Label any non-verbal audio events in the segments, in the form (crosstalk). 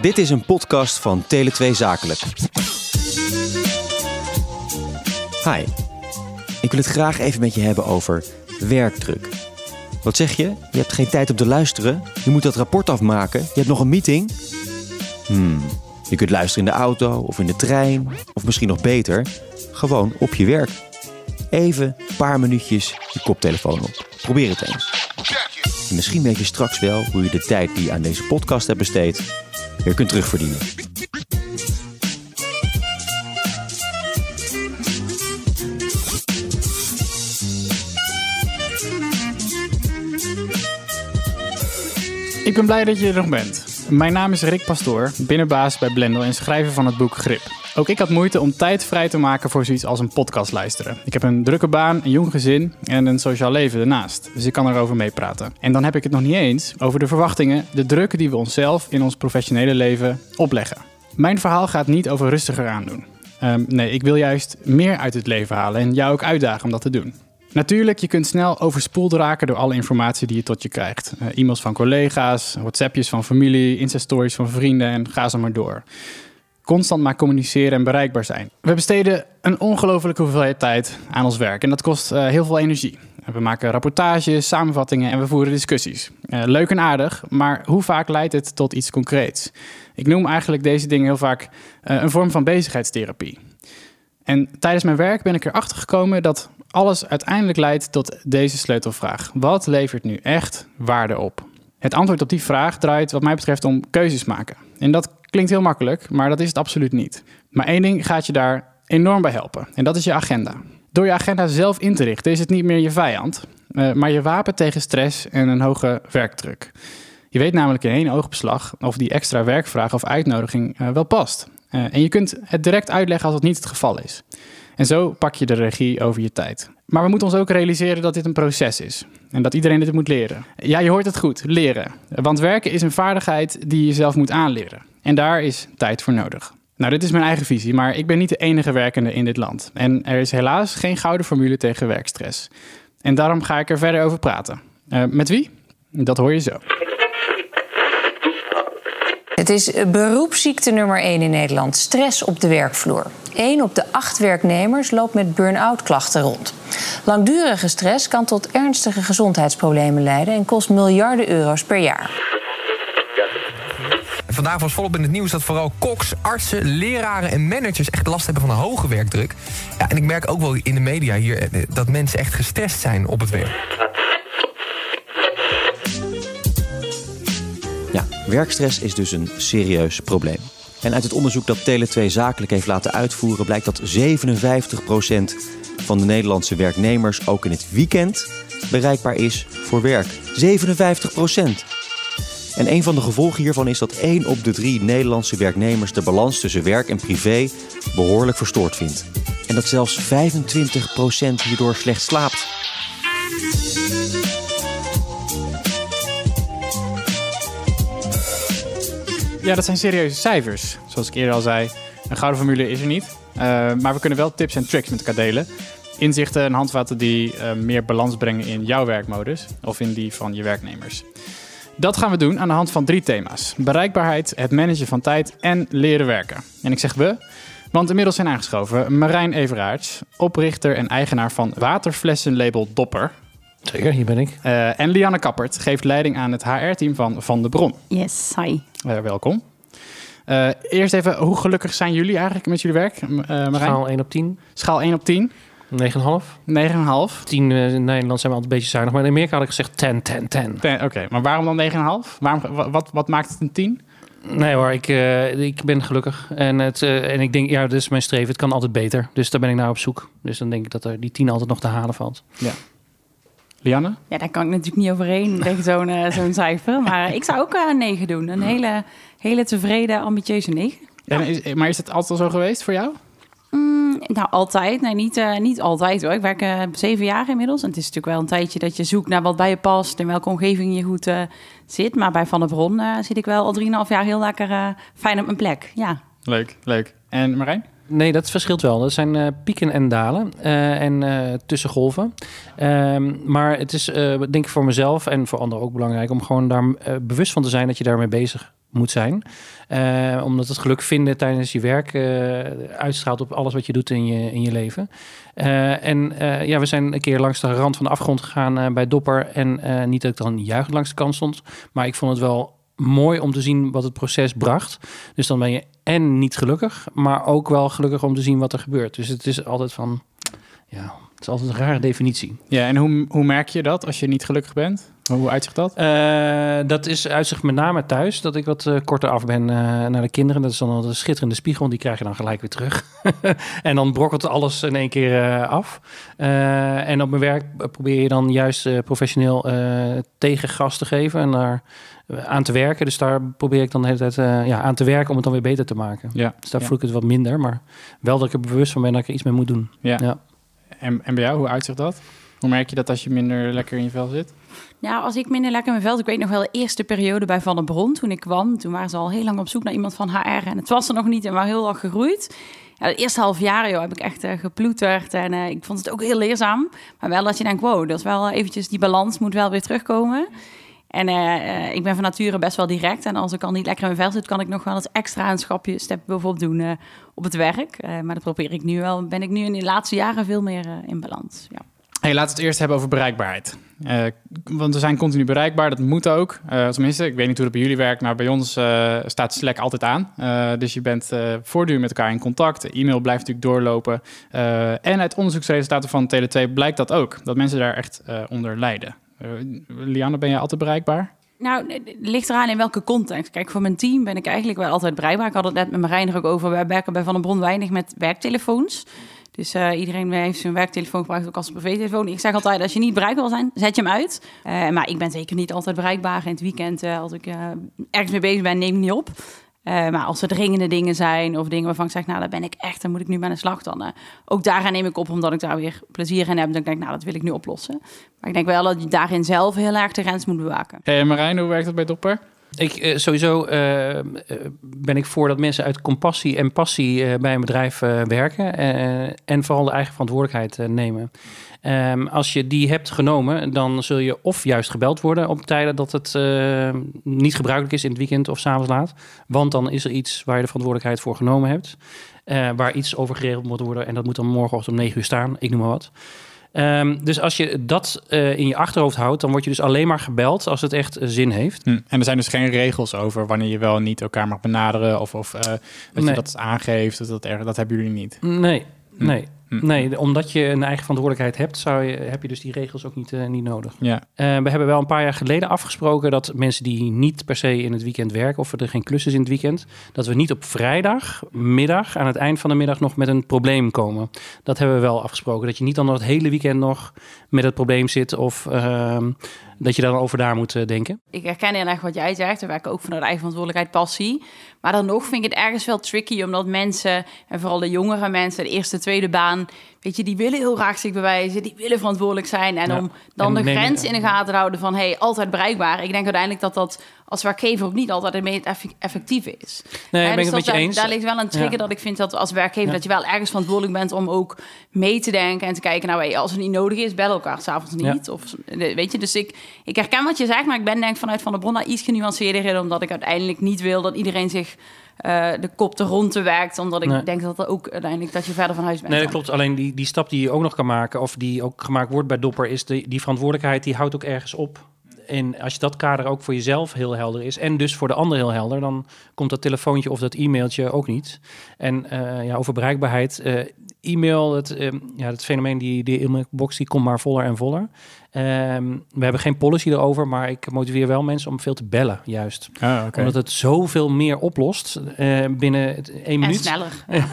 Dit is een podcast van Tele2 Zakelijk. Hi, ik wil het graag even met je hebben over werkdruk. Wat zeg je? Je hebt geen tijd om te luisteren. Je moet dat rapport afmaken. Je hebt nog een meeting. Hmm, je kunt luisteren in de auto of in de trein. Of misschien nog beter, gewoon op je werk. Even een paar minuutjes je koptelefoon op. Probeer het eens. En misschien weet je straks wel hoe je de tijd die je aan deze podcast hebt besteed weer kunt terugverdienen. Ik ben blij dat je er nog bent. Mijn naam is Rick Pastoor, binnenbaas bij Blendel en schrijver van het boek Grip. Ook ik had moeite om tijd vrij te maken voor zoiets als een podcast luisteren. Ik heb een drukke baan, een jong gezin en een sociaal leven ernaast. Dus ik kan erover meepraten. En dan heb ik het nog niet eens over de verwachtingen, de druk die we onszelf in ons professionele leven opleggen. Mijn verhaal gaat niet over rustiger aandoen. Um, nee, ik wil juist meer uit het leven halen en jou ook uitdagen om dat te doen. Natuurlijk, je kunt snel overspoeld raken door alle informatie die je tot je krijgt. Uh, e-mails van collega's, WhatsAppjes van familie, Insta-stories van vrienden en ga zo maar door. Constant maar communiceren en bereikbaar zijn. We besteden een ongelofelijke hoeveelheid tijd aan ons werk en dat kost uh, heel veel energie. We maken rapportages, samenvattingen en we voeren discussies. Uh, leuk en aardig, maar hoe vaak leidt het tot iets concreets? Ik noem eigenlijk deze dingen heel vaak een vorm van bezigheidstherapie. En tijdens mijn werk ben ik erachter gekomen dat alles uiteindelijk leidt tot deze sleutelvraag. Wat levert nu echt waarde op? Het antwoord op die vraag draait wat mij betreft om keuzes maken. En dat klinkt heel makkelijk, maar dat is het absoluut niet. Maar één ding gaat je daar enorm bij helpen. En dat is je agenda. Door je agenda zelf in te richten is het niet meer je vijand, maar je wapen tegen stress en een hoge werkdruk. Je weet namelijk in één oogbeslag of die extra werkvraag of uitnodiging wel past. En je kunt het direct uitleggen als het niet het geval is. En zo pak je de regie over je tijd. Maar we moeten ons ook realiseren dat dit een proces is. En dat iedereen dit moet leren. Ja, je hoort het goed, leren. Want werken is een vaardigheid die je zelf moet aanleren. En daar is tijd voor nodig. Nou, dit is mijn eigen visie, maar ik ben niet de enige werkende in dit land. En er is helaas geen gouden formule tegen werkstress. En daarom ga ik er verder over praten. Uh, met wie? Dat hoor je zo. Het is beroepsziekte nummer 1 in Nederland: stress op de werkvloer. 1 op de 8 werknemers loopt met burn-out klachten rond. Langdurige stress kan tot ernstige gezondheidsproblemen leiden en kost miljarden euro's per jaar. Vandaag was volop in het nieuws dat vooral koks, artsen, leraren en managers echt last hebben van een hoge werkdruk. Ja, en ik merk ook wel in de media hier dat mensen echt gestrest zijn op het werk. Ja, werkstress is dus een serieus probleem. En uit het onderzoek dat Tele2 Zakelijk heeft laten uitvoeren... blijkt dat 57% van de Nederlandse werknemers ook in het weekend bereikbaar is voor werk. 57%! En een van de gevolgen hiervan is dat 1 op de 3 Nederlandse werknemers de balans tussen werk en privé behoorlijk verstoord vindt. En dat zelfs 25% hierdoor slecht slaapt. Ja, dat zijn serieuze cijfers. Zoals ik eerder al zei, een gouden formule is er niet. Uh, maar we kunnen wel tips en tricks met elkaar delen. Inzichten en handvatten die uh, meer balans brengen in jouw werkmodus of in die van je werknemers. Dat gaan we doen aan de hand van drie thema's: bereikbaarheid, het managen van tijd en leren werken. En ik zeg we, want inmiddels zijn aangeschoven Marijn Everaerts, oprichter en eigenaar van waterflessenlabel Dopper. Zeker, hier ben ik. Uh, en Lianne Kappert geeft leiding aan het HR-team van Van de Bron. Yes, hi. Uh, welkom. Uh, eerst even, hoe gelukkig zijn jullie eigenlijk met jullie werk, Marijn? Schaal 1 op 10. Schaal 1 op 10. 9,5. 9,5. 10 uh, in Nederland zijn we altijd een beetje zuinig, maar in Amerika had ik gezegd 10, 10, 10. Oké, okay, maar waarom dan 9,5? Waarom, wat, wat maakt het een 10? Nee hoor, ik, uh, ik ben gelukkig. En, het, uh, en ik denk, ja, dat is mijn streven. Het kan altijd beter. Dus daar ben ik naar op zoek. Dus dan denk ik dat er die 10 altijd nog te halen valt. Ja. Lianne? Ja, daar kan ik natuurlijk niet overheen (laughs) tegen zo'n uh, zo'n cijfer. Maar ik zou ook een 9 doen. Een hele, hele tevreden, ambitieuze 9. Ja. Is, maar is het altijd al zo geweest voor jou? Mm, nou, altijd. Nee, niet, uh, niet altijd hoor. Ik werk uh, zeven jaar inmiddels. En het is natuurlijk wel een tijdje dat je zoekt naar wat bij je past... en welke omgeving je goed uh, zit. Maar bij Van der Bron zit ik wel al 3,5 jaar heel lekker fijn op mijn plek. Ja. Leuk, leuk. En Marijn? Nee, dat verschilt wel. Dat zijn uh, pieken en dalen uh, en uh, tussengolven. Um, maar het is denk ik voor mezelf en voor anderen ook belangrijk... om gewoon daar bewust van te zijn dat je daarmee bezig moet zijn. Eh, omdat het geluk vinden tijdens je werk eh, uitstraalt op alles wat je doet in je, in je leven. Eh, en ja, we zijn een keer langs de rand van de afgrond gegaan bij Dopper. En niet dat ik dan juichend langs de kant stond, maar ik vond het wel mooi om te zien wat het proces bracht. Dus dan ben je en niet gelukkig, maar ook wel gelukkig om te zien wat er gebeurt. Dus het is altijd van, ja, is altijd een rare definitie. Ja, en hoe, hoe merk je dat als je niet gelukkig bent? Hoe uitzicht dat? Eh, dat is uitzicht met name thuis, dat ik wat eh, korter af ben eh, naar de kinderen. Dat is dan een schitterende spiegel, die krijg je dan gelijk weer terug. (laughs) en dan brokkelt alles in één keer eh, af. Eh, en op mijn werk probeer je dan juist eh, professioneel eh, tegengas te geven en daar aan te werken. Dus daar probeer ik dan de hele tijd eh, ja, aan te werken om het dan weer beter te maken. Ja. Dus daar ja. voel ik het wat minder, maar wel dat ik er bewust van ben dat ik er iets mee moet doen. Ja. Ja. En, bij jou, hoe uitzicht dat? Hoe merk je dat als je minder lekker in je vel zit? Nou, als ik minder lekker in mijn veld... Ik weet nog wel de eerste periode bij Van der Bron toen ik kwam. Toen waren ze al heel lang op zoek naar iemand van HR. En het was er nog niet en waren heel erg gegroeid. Ja, het eerste half jaar joh, heb ik echt eh, geploeterd. En eh, ik vond het ook heel leerzaam. Maar wel dat je denkt, wow, dat is wel eventjes... Die balans moet wel weer terugkomen. En eh, eh, ik ben van nature best wel direct. En als ik al niet lekker in mijn vel zit, kan ik nog wel eens extra een schapje step bovenop doen eh, op het werk. Maar dat probeer ik nu wel. Ben ik nu in de laatste jaren veel meer in balans. Ja. Laten we het eerst hebben over bereikbaarheid. Want we zijn continu bereikbaar, dat moet ook. Tenminste, ik weet niet hoe dat bij jullie werkt, maar bij ons staat Slack altijd aan. Dus je bent voortdurend met elkaar in contact. De e-mail blijft natuurlijk doorlopen. En uit onderzoeksresultaten van Tele2 blijkt dat ook. Dat mensen daar echt onder lijden. Eh, Lianne, ben je altijd bereikbaar? Nou, het ligt eraan in welke context. Kijk, voor mijn team ben ik eigenlijk wel altijd bereikbaar. Ik had het net met Marijn er ook over. Wij werken bij Van der Bron weinig met werktelefoons. Dus eh, iedereen heeft zijn werktelefoon gebruikt ook als privételefoon. Ik zeg altijd, als je niet bereikbaar wil zijn, zet je hem uit. Eh, maar ik ben zeker niet altijd bereikbaar. In het weekend, als ik ergens mee bezig ben, neem ik niet op. Eh, maar als er dringende dingen zijn of dingen waarvan ik zeg, nou, daar ben ik echt, dan moet ik nu bij de slag. Dan ook daaraan neem ik op, omdat ik daar weer plezier in heb. Dan denk ik, nou, dat wil ik nu oplossen. Maar ik denk wel dat je daarin zelf heel erg de grens moet bewaken. Hey, Marijn, hoe werkt dat bij Dopper? Ik, eh, sowieso eh, eh, ben ik voor dat mensen uit compassie en passie bij een bedrijf werken. en vooral de eigen verantwoordelijkheid nemen. Ehm, als je die hebt genomen, dan zul je of juist gebeld worden op tijden dat het niet gebruikelijk is in het weekend of s'avonds laat. Want dan is er iets waar je de verantwoordelijkheid voor genomen hebt. waar iets over geregeld moet worden. En dat moet dan morgenochtend om 9 uur staan. Ik noem maar wat. Ehm, dus als je dat eh, in je achterhoofd houdt, dan word je dus alleen maar gebeld als het echt eh, zin heeft. Hm. En er zijn dus geen regels over wanneer je wel niet elkaar mag benaderen of, of eh, dat je dat aangeeft. Dat, dat, erg, dat hebben jullie niet. Nee, nee. Hm. Nee, omdat je een eigen verantwoordelijkheid hebt, zou je, heb je dus die regels ook niet, eh, niet nodig. Ja. Eh, we hebben wel een paar jaar geleden afgesproken dat mensen die niet per se in het weekend werken of er geen klus is in het weekend, dat we niet op vrijdagmiddag aan het eind van de middag nog met een probleem komen. Dat hebben we wel afgesproken. Dat je niet dan nog het hele weekend nog met het probleem zit of ehm, dat je dan over daar moet eh, denken. Ik herken heel erg wat jij zegt. We werken ook vanuit eigen verantwoordelijkheid, passie. Maar dan nog vind ik het ergens wel tricky, omdat mensen, en vooral de jongere mensen, de eerste, tweede baan, weet je, die willen heel graag zich bewijzen, die willen verantwoordelijk zijn. En Ja. om dan En de grens in de gaten te houden van, hey, altijd bereikbaar. Ik denk uiteindelijk dat dat als werkgever ook niet altijd het meest effectief is. Nee, ben ik dus het met dat je daar, eens. Daar ligt wel een trigger Ja. dat ik vind dat als werkgever Ja. dat je wel ergens verantwoordelijk bent om ook mee te denken en te kijken, nou, hey, als het niet nodig is, bel elkaar s'avonds niet. Of, weet je, dus ik, ik herken wat je zegt, maar ik ben denk vanuit Van de Bron daar iets genuanceerder in, omdat ik uiteindelijk niet wil dat iedereen zich eh, de kop te rond te werkt, omdat ik Nee. denk dat dat ook uiteindelijk dat je verder van huis bent. Nee, dat dan. klopt. Alleen die, die stap die je ook nog kan maken, of die ook gemaakt wordt bij Dopper, is de, die verantwoordelijkheid die houdt ook ergens op. En als je dat kader ook voor jezelf heel helder is, en dus voor de ander heel helder, dan komt dat telefoontje of dat e-mailtje ook niet. En eh, ja, over bereikbaarheid. eh, e-mail, het, eh, ja, het fenomeen, die, die e-mailbox, die komt maar voller en voller. Ehm, we hebben geen policy erover, maar ik motiveer wel mensen om veel te bellen, juist. Ah. Omdat het zoveel meer oplost eh, binnen het- één En minuut. sneller. (laughs)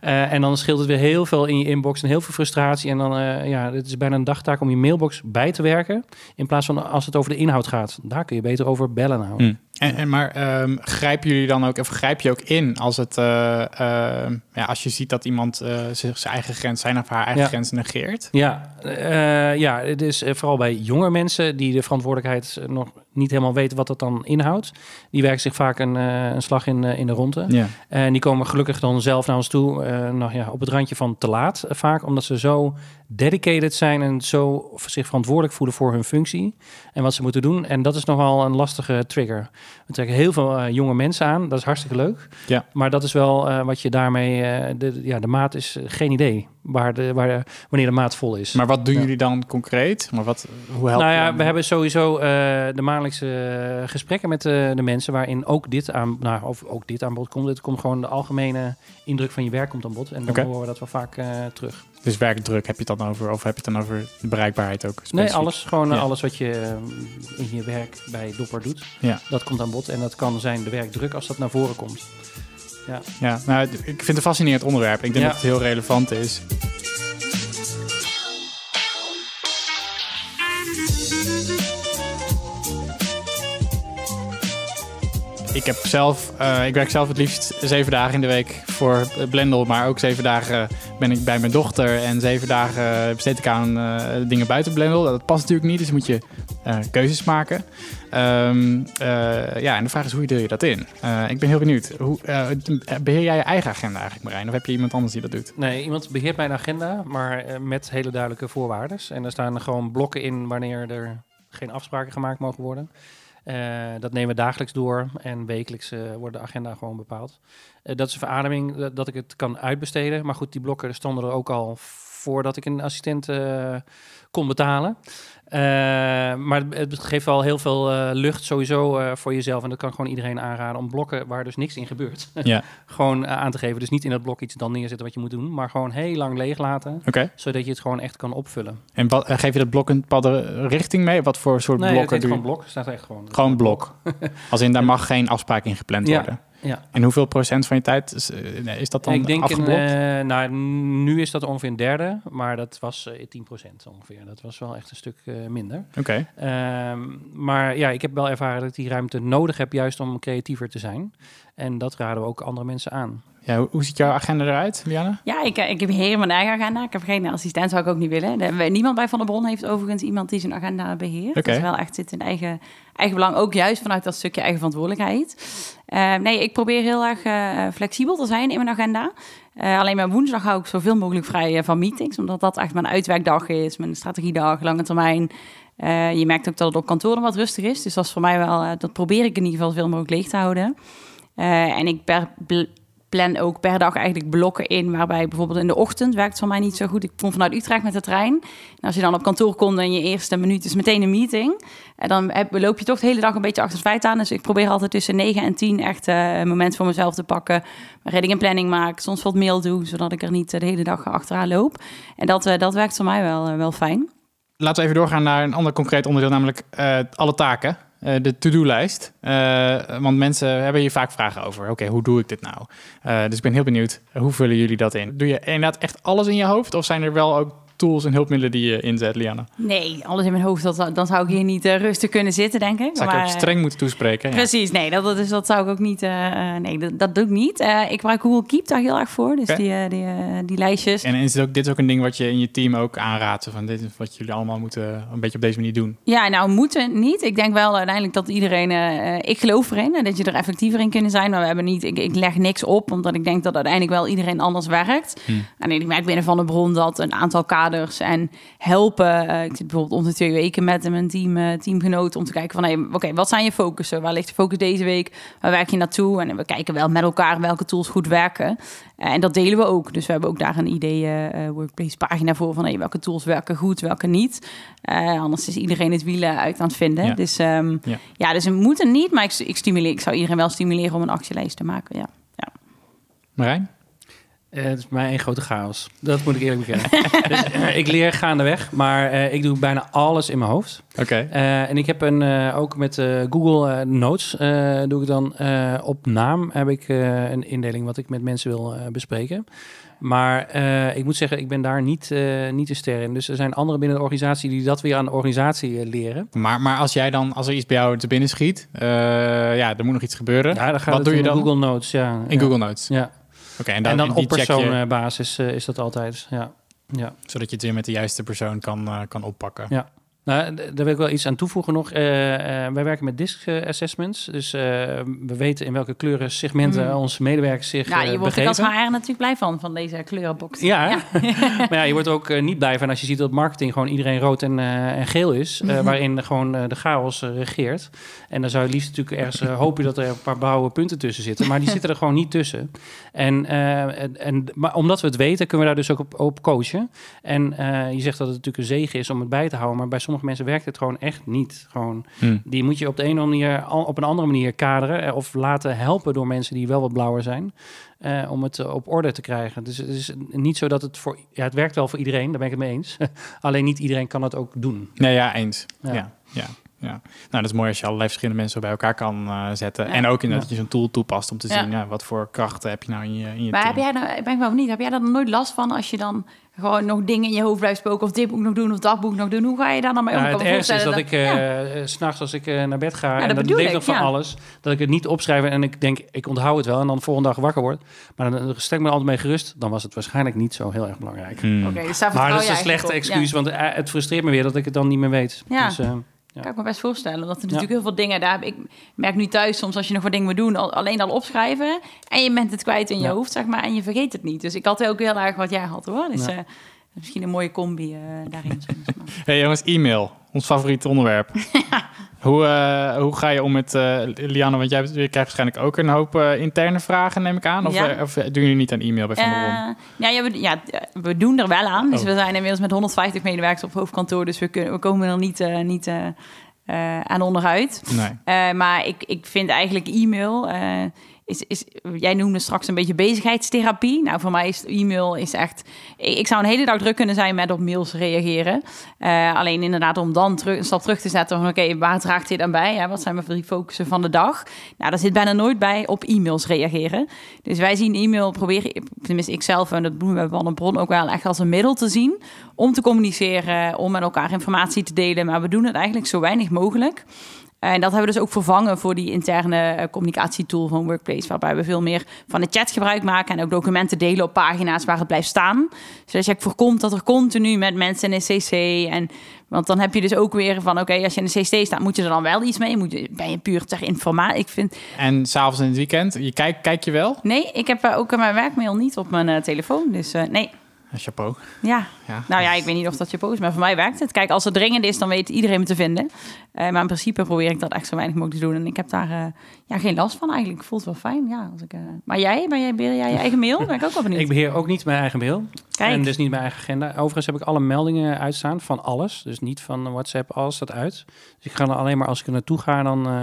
Eh, en dan scheelt het weer heel veel in je inbox en heel veel frustratie. En dan, eh, ja, het is bijna een dagtaak om je mailbox bij te werken. In plaats van als het over de inhoud gaat. Daar kun je beter over bellen nou. Hm. En, en maar ehm, grijpen jullie dan ook, of grijp je ook in als het, eh, ehm, ja, als je ziet dat iemand zich zijn eigen grens, zijn of haar eigen Ja. grens negeert? Ja, eh, ja, het is vooral bij jonge mensen die de verantwoordelijkheid nog niet helemaal weten wat dat dan inhoudt. Die werken zich vaak een, eh, een slag in, eh, in de ronde. Ja. En die komen gelukkig dan zelf naar ons toe, eh, nou ja, op het randje van te laat vaak, omdat ze zo dedicated zijn en zo zich verantwoordelijk voelen voor hun functie en wat ze moeten doen. En dat is nogal een lastige trigger. We trekken heel veel jonge mensen aan, dat is hartstikke leuk. Ja. Maar dat is wel wat je daarmee, de, ja, de maat is geen idee waar de, waar de, wanneer de maat vol is. Maar wat doen Ja. jullie dan concreet? Maar wat, hoe helpt Nou ja, dan? we hebben sowieso eh, de maandelijkse eh, gesprekken met eh, de mensen waarin ook dit aan, nou, of ook dit aan bod komt. Het komt gewoon de algemene indruk van je werk komt aan bod. En dan horen we dat wel vaak terug. Dus werkdruk heb je het dan over? Of heb je het dan over de bereikbaarheid ook? Nee, alles. Gewoon Ja. alles wat je in je werk bij Dopper doet. Ja. Dat komt aan bod. En dat kan zijn de werkdruk als dat naar voren komt. Ja, nou, ik vind het een fascinerend onderwerp. Ik denk Ja. dat het heel relevant is. Ik heb zelf, eh, ik werk zelf het liefst zeven dagen in de week voor Blendel, maar ook zeven dagen ben ik bij mijn dochter en zeven dagen besteed ik aan eh, dingen buiten Blendel. Dat past natuurlijk niet, dus moet je eh, keuzes maken. Ehm, eh, ja, en de vraag is hoe deel je dat in? Eh, ik ben heel benieuwd. Hoe, eh, beheer jij je eigen agenda eigenlijk, Marijn? Of heb je iemand anders die dat doet? Nee, iemand beheert mijn agenda, maar eh, met hele duidelijke voorwaarden. En er staan gewoon blokken in wanneer er geen afspraken gemaakt mogen worden. Eh, dat nemen we dagelijks door en wekelijks eh, wordt de agenda gewoon bepaald. Eh, dat is een verademing dat, dat ik het kan uitbesteden. Maar goed, die blokken stonden er ook al voordat ik een assistent kon betalen. Eh, maar het geeft wel heel veel eh, lucht sowieso eh, voor jezelf. En dat kan gewoon iedereen aanraden om blokken waar dus niks in gebeurt. (laughs) Ja, gewoon aan te geven. Dus niet in dat blok iets dan neerzetten wat je moet doen, maar gewoon heel lang leeg laten, zodat je het gewoon echt kan opvullen. En wat, geef je dat blok een bepaalde richting mee? Wat voor soort Nee, het blokken je? gewoon blok. Staat echt gewoon. Gewoon blok. Als in, daar (laughs) mag geen afspraak in gepland Ja. worden. Ja. En hoeveel procent van je tijd is, eh, is dat dan ik denk, afgeblokt? eh, nou, nu is dat ongeveer een derde, maar dat was eh 10% ongeveer. Dat was wel echt een stuk minder. Oké. Ehm, maar ja, ik heb wel ervaren dat ik die ruimte nodig heb, juist om creatiever te zijn. En dat raden we ook andere mensen aan. Ja, hoe, ziet jouw agenda eruit, Lianne? Ja, ik, eh, ik heb beheer mijn eigen agenda. Ik heb geen assistent, zou ik ook niet willen. Niemand bij Van der Bron heeft overigens iemand die zijn agenda beheert. Oké. Dat is wel echt zit in eigen, eigen belang. Ook juist vanuit dat stukje eigen verantwoordelijkheid. Eh, nee, ik probeer heel erg eh, flexibel te zijn in mijn agenda. Alleen mijn woensdag hou ik zoveel mogelijk vrij van meetings. Omdat dat echt mijn uitwerkdag is, mijn strategiedag, lange termijn. Je merkt ook dat het op kantoor wat rustig is. Dus dat is voor mij wel, dat probeer ik in ieder geval zoveel mogelijk leeg te houden. En ik per, plan ook per dag eigenlijk blokken in, waarbij bijvoorbeeld in de ochtend werkt voor mij niet zo goed. Ik kom vanuit Utrecht met de trein. Als je dan op kantoor komt en je eerste minuut is meteen een meeting, en dan heb, loop je toch de hele dag een beetje achter het feit aan. Dus ik probeer altijd tussen 9 en 10 echt eh, een moment voor mezelf te pakken. Reading en planning maak, soms wat mail doe, zodat ik er niet eh, de hele dag achteraan loop. En dat, eh, dat werkt voor mij wel, eh, wel fijn. Laten we even doorgaan naar een ander concreet onderdeel, namelijk eh, alle taken. Eh, de to-do-lijst. Eh, want mensen hebben hier vaak vragen over. Oké, hoe doe ik dit nou? Eh, dus ik ben heel benieuwd, hoe vullen jullie dat in? Doe je inderdaad echt alles in je hoofd? Of zijn er wel ook tools en hulpmiddelen die je inzet, Lianne? Nee, alles in mijn hoofd, dat, dan zou ik hier niet eh, rustig kunnen zitten, denk ik. Zou ik je Maar, ook streng moeten toespreken? Ja. Precies, nee, dat, dat, is, dat zou ik ook niet. eh, nee, dat, dat doe ik niet. Ik gebruik Google Keep daar heel erg voor. Dus die, die, die lijstjes. En is dit, ook, dit is ook een ding wat je in je team ook aanraadt? Van dit is wat jullie allemaal moeten een beetje op deze manier doen. Ja, nou moeten niet. Ik denk wel uiteindelijk dat iedereen. ik geloof erin en dat je er effectiever in kunnen zijn. Maar we hebben niet. Ik, ik leg niks op, omdat ik denk dat uiteindelijk wel iedereen anders werkt. Hmm. En ik merk binnen van de bron dat een aantal kaders en helpen. eh, ik zit bijvoorbeeld om de twee weken met mijn team, eh, teamgenoten om te kijken van, hey, oké, wat zijn je focussen? Waar ligt de focus deze week? Waar werk je naartoe? En we kijken wel met elkaar welke tools goed werken. Eh, en dat delen we ook. Dus we hebben ook daar een idee eh, eh, workplace pagina voor van hey, welke tools werken goed, welke niet. Eh, anders is iedereen het wielen uit aan het vinden. Ja. Dus ehm, Ja. ja. dus we moeten niet, maar ik, ik stimuleer, ik zou iedereen wel stimuleren om een actielijst te maken. Ja. Marijn? Eh, het is bij mij één grote chaos. Dat moet ik eerlijk bekennen. (laughs) dus, eh, ik leer gaandeweg, maar eh, ik doe bijna alles in mijn hoofd. Oké. En ik heb een, ook met Google Notes, doe ik dan op naam, heb ik een indeling wat ik met mensen wil bespreken. Maar ik moet zeggen, ik ben daar niet, eh, niet de ster in. Dus er zijn anderen binnen de organisatie die dat weer aan de organisatie leren. Maar, maar als jij dan, als er iets bij jou te binnen schiet, ja, er moet nog iets gebeuren. Ja, dan gaat Wat doe je in dan? Google Notes, ja. In ja. Google Notes. Ja. En En dan, op je, persoonbasis eh, is dat altijd, ja. ja. zodat je het weer met de juiste persoon kan, eh, kan oppakken. Ja. Nou, daar wil ik wel iets aan toevoegen nog. Eh, eh, wij werken met disk eh, assessments. Dus we weten in welke kleuren segmenten Mm. onze medewerkers zich Ja, eh, je wordt er als. HR natuurlijk blij van, van deze kleurenbox. Ja, (laughs) maar ja, je wordt ook niet blij van als je ziet dat marketing gewoon iedereen rood en, en geel is. Mhm. waarin gewoon de chaos regeert. En dan zou je liefst natuurlijk ergens hopen dat er een paar blauwe punten tussen zitten. Maar die (laughs) zitten er gewoon niet tussen. En, en, maar omdat we het weten, kunnen we daar dus ook op, op coachen. En je zegt dat het natuurlijk een zegen is om het bij te houden. Maar bij sommige mensen werkt het gewoon echt niet. Gewoon, Hm. die moet je op de een of andere manier, op een andere manier kaderen. eh, Of laten helpen door mensen die wel wat blauwer zijn. eh, om het eh, op orde te krijgen. Dus het is niet zo dat het voor... Ja, het werkt wel voor iedereen, daar ben ik het mee eens. (laughs) Alleen niet iedereen kan het ook doen. Nee, ja, eens. Ja. Ja. Ja, ja, Nou, dat is mooi als je allerlei verschillende mensen bij elkaar kan zetten. Ja. En ook inderdaad Ja. dat je zo'n tool toepast om te Ja. zien ja, wat voor krachten heb je nou in je, in je Maar heb jij nou, ik ben ik wel benieuwd, heb jij daar dan nooit last van als je dan gewoon nog dingen in je hoofd blijft spoken of dit boek nog doen of dat boek nog doen? Hoe ga je daar dan mee om? Ja, Ik het ergste is dat ik ja. eh, s s'nachts als ik eh, naar bed ga... dat en dan bedoel lees ik nog van ja. alles... dat ik het niet opschrijf en ik denk, ik onthoud het wel... en dan de volgende dag wakker word. Maar dan stel ik me altijd mee gerust... dan was het waarschijnlijk niet zo heel erg belangrijk. Hmm. Oké, dus Maar dat is een slechte excuus, want het frustreert me weer dat ik het dan niet meer weet. Ja. Dus, eh, Ja. Kan ik me best voorstellen. Want er natuurlijk heel veel dingen daar ik merk nu thuis soms als je nog wat dingen moet doen, al, alleen al opschrijven en je bent het kwijt in je hoofd, zeg maar, en je vergeet het niet. Dus ik had ook heel erg wat jij had hoor. Dus Ja. Misschien een mooie combi eh, daarin. (laughs) Hey jongens, e-mail. Ons favoriete onderwerp. (laughs) hoe, eh, hoe ga je om met eh Lianne? Want jij, krijgt waarschijnlijk ook een hoop interne vragen, neem ik aan. Of, Ja. of doen jullie niet aan e-mail bij Van der ja, ja, we, ja, we doen er wel aan. Dus Oh. we zijn inmiddels met 150 medewerkers op hoofdkantoor. Dus we, kunnen, we komen er niet, niet aan onderuit. Nee. Maar ik, ik vind eigenlijk e-mail. Is, is, jij noemde straks een beetje bezigheidstherapie. Nou, voor mij is e-mail is echt. Ik, zou een hele dag druk kunnen zijn met op mails reageren. Eh, alleen inderdaad, om dan terug, een stap terug te zetten van oké, waar draagt dit aan bij? Ja, wat zijn mijn drie focussen van de dag? Nou, daar zit bijna nooit bij op e-mails reageren. Dus wij zien e-mail, proberen, tenminste ik zelf en dat doen we Van de Bron ook wel echt als een middel te zien om te communiceren, om met elkaar informatie te delen. Maar we doen het eigenlijk zo weinig mogelijk. En dat hebben we dus ook vervangen voor die interne eh, communicatietool van Workplace, waarbij we veel meer van de chat gebruik maken en ook documenten delen op pagina's waar het blijft staan. Zodat je voorkomt dat er continu met mensen in een CC en want dan heb je dus ook weer van oké, als je in een CC staat, moet je er dan wel iets mee? Moet je, ben je puur ter informatie? Ik vind En s'avonds in het weekend, je kijk, kijk je wel? nee, ik heb eh, ook mijn werkmail niet op mijn eh, telefoon, dus eh, nee. Chapeau. Ja. Ja. nou ja, ik weet niet of dat je post, maar voor mij werkt het. Kijk, als het dringend is, dan weet iedereen me te vinden. Eh, maar in principe probeer ik dat echt zo weinig mogelijk te doen. En ik heb daar eh, ja, geen last van eigenlijk. Voelt wel fijn, ja. Als ik, eh, Maar jij, ben jij, beheer jij je eigen mail? Ben ik ook wel benieuwd. Ik beheer ook niet mijn eigen mail. Kijk. En dus niet mijn eigen agenda. Overigens heb ik alle meldingen uitstaan van alles. Dus niet van WhatsApp, alles staat uit. Dus ik ga dan alleen maar als ik er naartoe ga, dan, eh,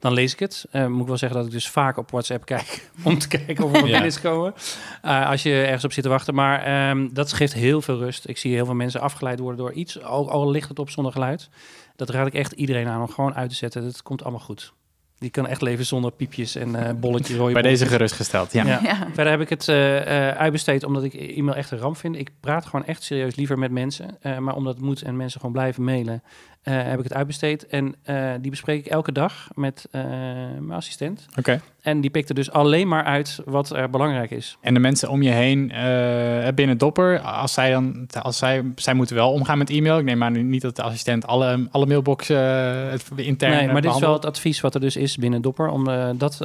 dan lees ik het. Eh, moet ik wel zeggen dat ik dus vaak op WhatsApp kijk. (laughs) om te kijken of er wat Ja. is komen. Eh, als je ergens op zit te wachten. Maar ehm, dat geeft heel veel rust. Ik zie heel veel mensen afgeleid worden door iets. Al, al ligt het op zonder geluid. Dat raad ik echt iedereen aan om gewoon uit te zetten. Het komt allemaal goed. Die kan echt leven zonder piepjes en eh bolletjes. rode Bij deze gerustgesteld, ja. Ja. Ja. Verder heb ik het eh, eh, uitbesteed omdat ik e-mail echt een ramp vind. Ik praat gewoon echt serieus liever met mensen. Eh, maar omdat het moet en mensen gewoon blijven mailen, eh, heb ik het uitbesteed. En eh, die bespreek ik elke dag met eh, mijn assistent. Oké. En die pikt er dus alleen maar uit wat er belangrijk is. En de mensen om je heen binnen Dopper, als zij dan, als zij, zij moeten wel omgaan met e-mail. Ik neem aan niet dat de assistent alle, alle mailboxen het intern nee, maar dit is wel het advies wat er dus is binnen Dopper om dat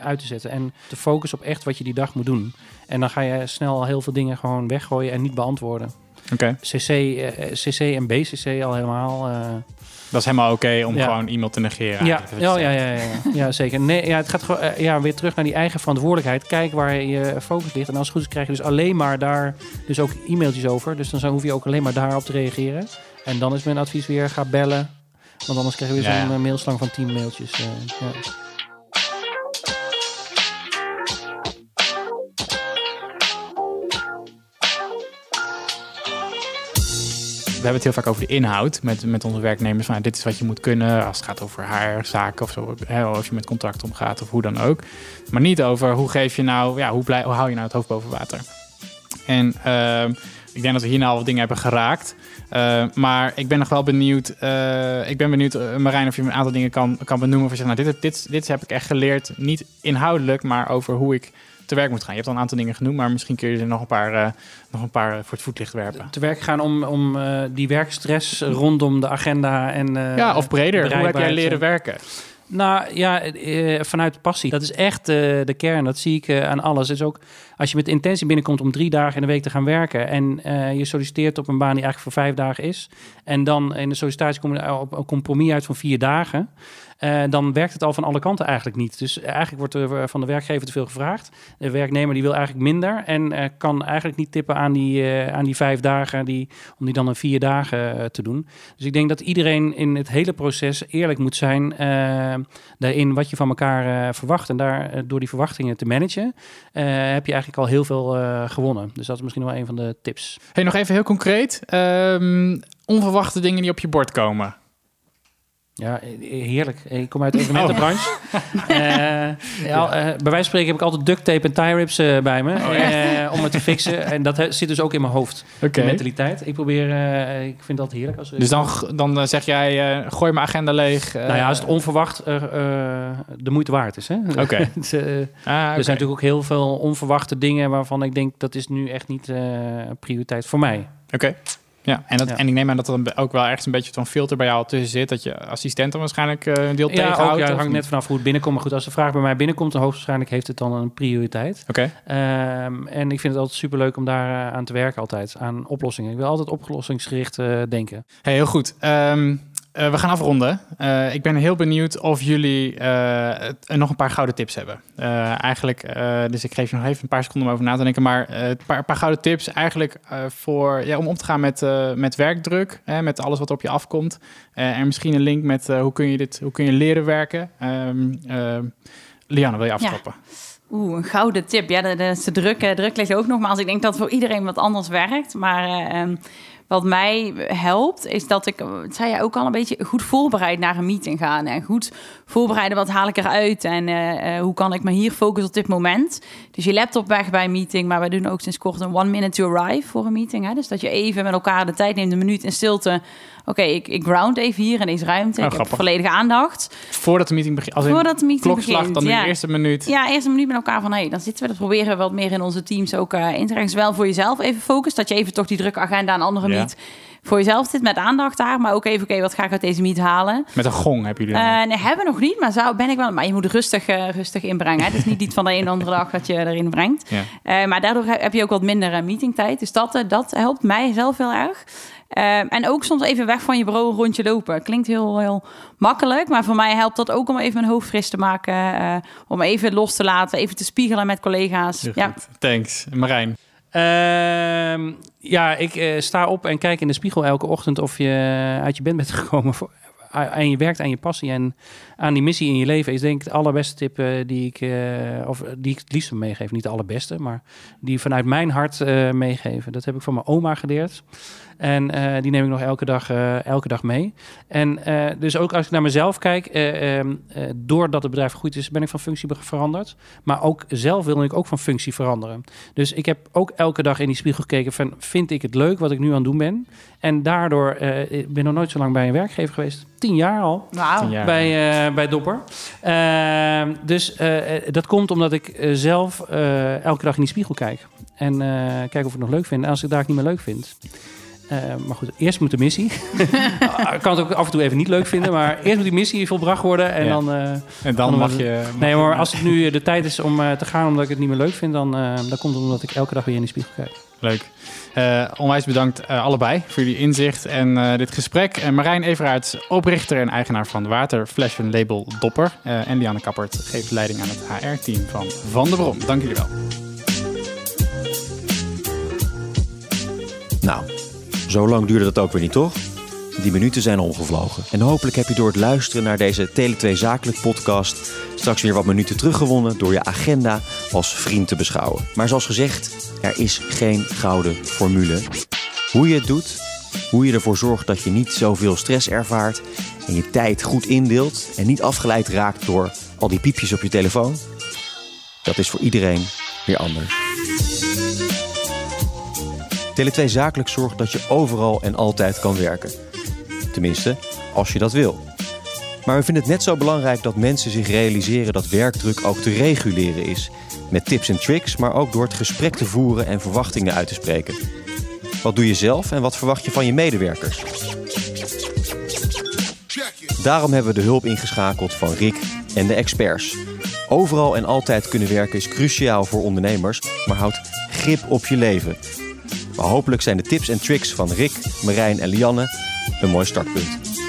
uit te zetten. En te focussen op echt wat je die dag moet doen. En dan ga je snel heel veel dingen gewoon weggooien en niet beantwoorden. Oké, CC, eh, CC en BCC al helemaal. eh, dat is helemaal oké om Ja. gewoon e-mail te negeren. Ja, wat ja, ja, ja, ja, ja, zeker. Nee, ja, het gaat gewoon eh, ja, weer terug naar die eigen verantwoordelijkheid. Kijk waar je focus ligt. En als het goed is, krijg je dus alleen maar daar dus ook e-mailtjes over. Dus dan hoef je ook alleen maar daarop te reageren. En dan is mijn advies weer, ga bellen. Want anders krijg je weer zo'n eh, mailslang van 10 mailtjes. eh, hebben het heel vaak over de inhoud met, met onze werknemers. Van, dit is wat je moet kunnen als het gaat over haar zaken of zo. Hè, of je met contract omgaat of hoe dan ook. Maar niet over hoe geef je nou, ja, hoe, blij, hoe hou je nou het hoofd boven water. En ehm, ik denk dat we hier nou al wat dingen hebben geraakt. Eh, maar ik ben nog wel benieuwd. eh, ik ben benieuwd, eh, Marijn, of je een aantal dingen kan, kan benoemen. Of je zegt, nou, dit, dit, dit heb ik echt geleerd. Niet inhoudelijk, maar over hoe ik te werk moet gaan? Je hebt al een aantal dingen genoemd, maar misschien kun je er nog een paar, uh, nog een paar voor het voetlicht werpen. Te werk gaan om, om uh, die werkstress rondom de agenda en. Uh, ja, of breder. Hoe heb jij leren werken? Nou ja, eh, vanuit passie. Dat is echt de kern. Dat zie ik aan alles. Is ook als je met intentie binnenkomt om drie dagen in de week te gaan werken. en je solliciteert op een baan die eigenlijk voor vijf dagen is. en dan in de sollicitatie kom je op een compromis uit van vier dagen. Uh, dan werkt het al van alle kanten eigenlijk niet. Dus eigenlijk wordt er van de werkgever te veel gevraagd. De werknemer die wil eigenlijk minder en uh, kan eigenlijk niet tippen aan die, aan die vijf dagen, die, om die dan in vier dagen te doen. Dus ik denk dat iedereen in het hele proces eerlijk moet zijn daarin wat je van elkaar verwacht. En daar door die verwachtingen te managen, heb je eigenlijk al heel veel gewonnen. Dus dat is misschien wel een van de tips. Hey, nog even heel concreet. Um, onverwachte dingen die op je bord komen. Ja, heerlijk. Ik kom uit de (laughs) evenementenbranche. Oh. uh, ja, uh, bij wijze van spreken heb ik altijd duct tape en tie rips uh, bij me. Oh, om het te fixen. (laughs) En dat zit dus ook in mijn hoofd. Okay. mentaliteit. Ik probeer, ik vind dat heerlijk. Als, dus dan, dan zeg jij, gooi mijn agenda leeg. nou ja, als het onverwacht de moeite waard is. Oké. Okay. (laughs) dus, ah, okay. Er zijn natuurlijk ook heel veel onverwachte dingen waarvan ik denk dat is nu echt niet prioriteit voor mij. Oké. Ja, en, dat, en ik neem aan dat er ook wel ergens een beetje van filter bij jou tussen zit. Dat je assistent dan waarschijnlijk uh, een deel ja, tegenhoudt. Ja, het hangt net vanaf hoe het binnenkomt. Maar goed, als de vraag bij mij binnenkomt, dan hoogstwaarschijnlijk heeft het dan een prioriteit. Oké. Okay. Um, en ik vind het altijd superleuk om daar uh, aan te werken altijd. Aan oplossingen. Ik wil altijd oplossingsgericht uh, denken. Hey, heel goed. Um, uh, we gaan afronden. Uh, ik ben heel benieuwd of jullie uh, nog een paar gouden tips hebben. eigenlijk, dus ik geef je nog even een paar seconden om over na te denken. Maar een paar, paar, gouden tips eigenlijk voor, ja, om om te gaan met, met werkdruk. met alles wat op je afkomt. en misschien een link met hoe, kun je dit, hoe kun je leren werken. Um, Lianne, wil je aftrappen? Ja. Oeh, een gouden tip. Ja, de, de, de druk, druk ligt ook nogmaals. Ik denk dat voor iedereen wat anders werkt. Maar um, wat mij helpt, is dat ik, het zei je ook al, een beetje goed voorbereid naar een meeting gaan. En goed voorbereiden, wat haal ik eruit en uh, hoe kan ik me hier focussen op dit moment. Dus je laptop weg bij een meeting, maar we doen ook sinds kort een one minute to arrive voor een meeting. Hè? Dus dat je even met elkaar de tijd neemt, een minuut in stilte. Oké, ik, ik ground even hier in deze ruimte. Oh, ik heb volledige aandacht. Voordat de meeting begint. Als Voordat de meeting klokslag, begint. dan ja. de eerste minuut. Ja, eerst een minuut met elkaar van, hey, dan zitten we, dat proberen we wat meer in onze teams ook uh, in te krijgen. Wel voor jezelf even focus, dat je even toch die drukke agenda aan andere ja. meet voor jezelf zit met aandacht daar. Maar ook even, oké, wat ga ik uit deze meet halen? Met een gong heb jullie uh, Nee, hebben we nog niet. Maar zou, ben ik wel... Maar je moet rustig, uh, rustig inbrengen. Het is niet iets van de een of andere dag dat je erin brengt. Ja. Uh, maar daardoor heb je ook wat minder meetingtijd. Dus dat, dat helpt mij zelf heel erg. En ook soms even weg van je bureau een rondje lopen. Klinkt heel, heel makkelijk, maar voor mij helpt dat ook om even mijn hoofd fris te maken. om even los te laten, even te spiegelen met collega's. ja. Thanks. Marijn? Uh, ja, ik uh, sta op en kijk in de spiegel elke ochtend of je uit je bed bent (laughs) gekomen. Voor, en je werkt aan je passie en aan die missie in je leven. Is denk ik de allerbeste tip uh, die ik, uh, of die ik het liefst meegeef. Niet de allerbeste, maar die vanuit mijn hart meegeven. Dat heb ik van mijn oma geleerd. En uh, die neem ik nog elke dag, uh, elke dag mee. En uh, dus ook als ik naar mezelf kijk, ehm, doordat het bedrijf goed is, ben ik van functie veranderd. Maar ook zelf wil ik ook van functie veranderen. Dus ik heb ook elke dag in die spiegel gekeken van, vind ik het leuk wat ik nu aan het doen ben? En daardoor ik ben nog nooit zo lang bij een werkgever geweest. Tien jaar al. Wow. Jaar. Bij, bij Dopper. Ehm, dus dat komt omdat ik zelf elke dag in die spiegel kijk. En kijk of ik het nog leuk vind. En als ik daar niet meer leuk vind, maar goed, eerst moet de missie. (laughs) Ik kan het ook af en toe even niet leuk vinden, maar eerst moet die missie volbracht worden. En ja. dan, uh, en dan, mag je. Mag nee, maar als het nu de tijd is om uh, te gaan omdat ik het niet meer leuk vind, dan, dan komt het omdat ik elke dag weer in de spiegel kijk. Leuk. onwijs bedankt allebei voor jullie inzicht en dit gesprek. En Marijn Everaerts, oprichter en eigenaar van Waterflashen Label Dopper. en Lianne Kappert geeft leiding aan het HR-team van Van der Brom. Dank jullie wel. Nou, zo lang duurde dat ook weer niet, toch? Die minuten zijn omgevlogen. En hopelijk heb je door het luisteren naar deze Tele2 Zakelijk podcast straks weer wat minuten teruggewonnen door je agenda als vriend te beschouwen. Maar zoals gezegd, er is geen gouden formule. Hoe je het doet, hoe je ervoor zorgt dat je niet zoveel stress ervaart en je tijd goed indeelt en niet afgeleid raakt door al die piepjes op je telefoon, dat is voor iedereen weer anders. Tele2 Zakelijk zorgt dat je overal en altijd kan werken. Tenminste, als je dat wil. Maar we vinden het net zo belangrijk dat mensen zich realiseren dat werkdruk ook te reguleren is. Met tips en tricks, maar ook door het gesprek te voeren en verwachtingen uit te spreken. Wat doe je zelf en wat verwacht je van je medewerkers? Daarom hebben we de hulp ingeschakeld van Rick en de experts. Overal en altijd kunnen werken is cruciaal voor ondernemers, maar houd grip op je leven. Hopelijk zijn de tips en tricks van Rick, Marijn en Lianne een mooi startpunt.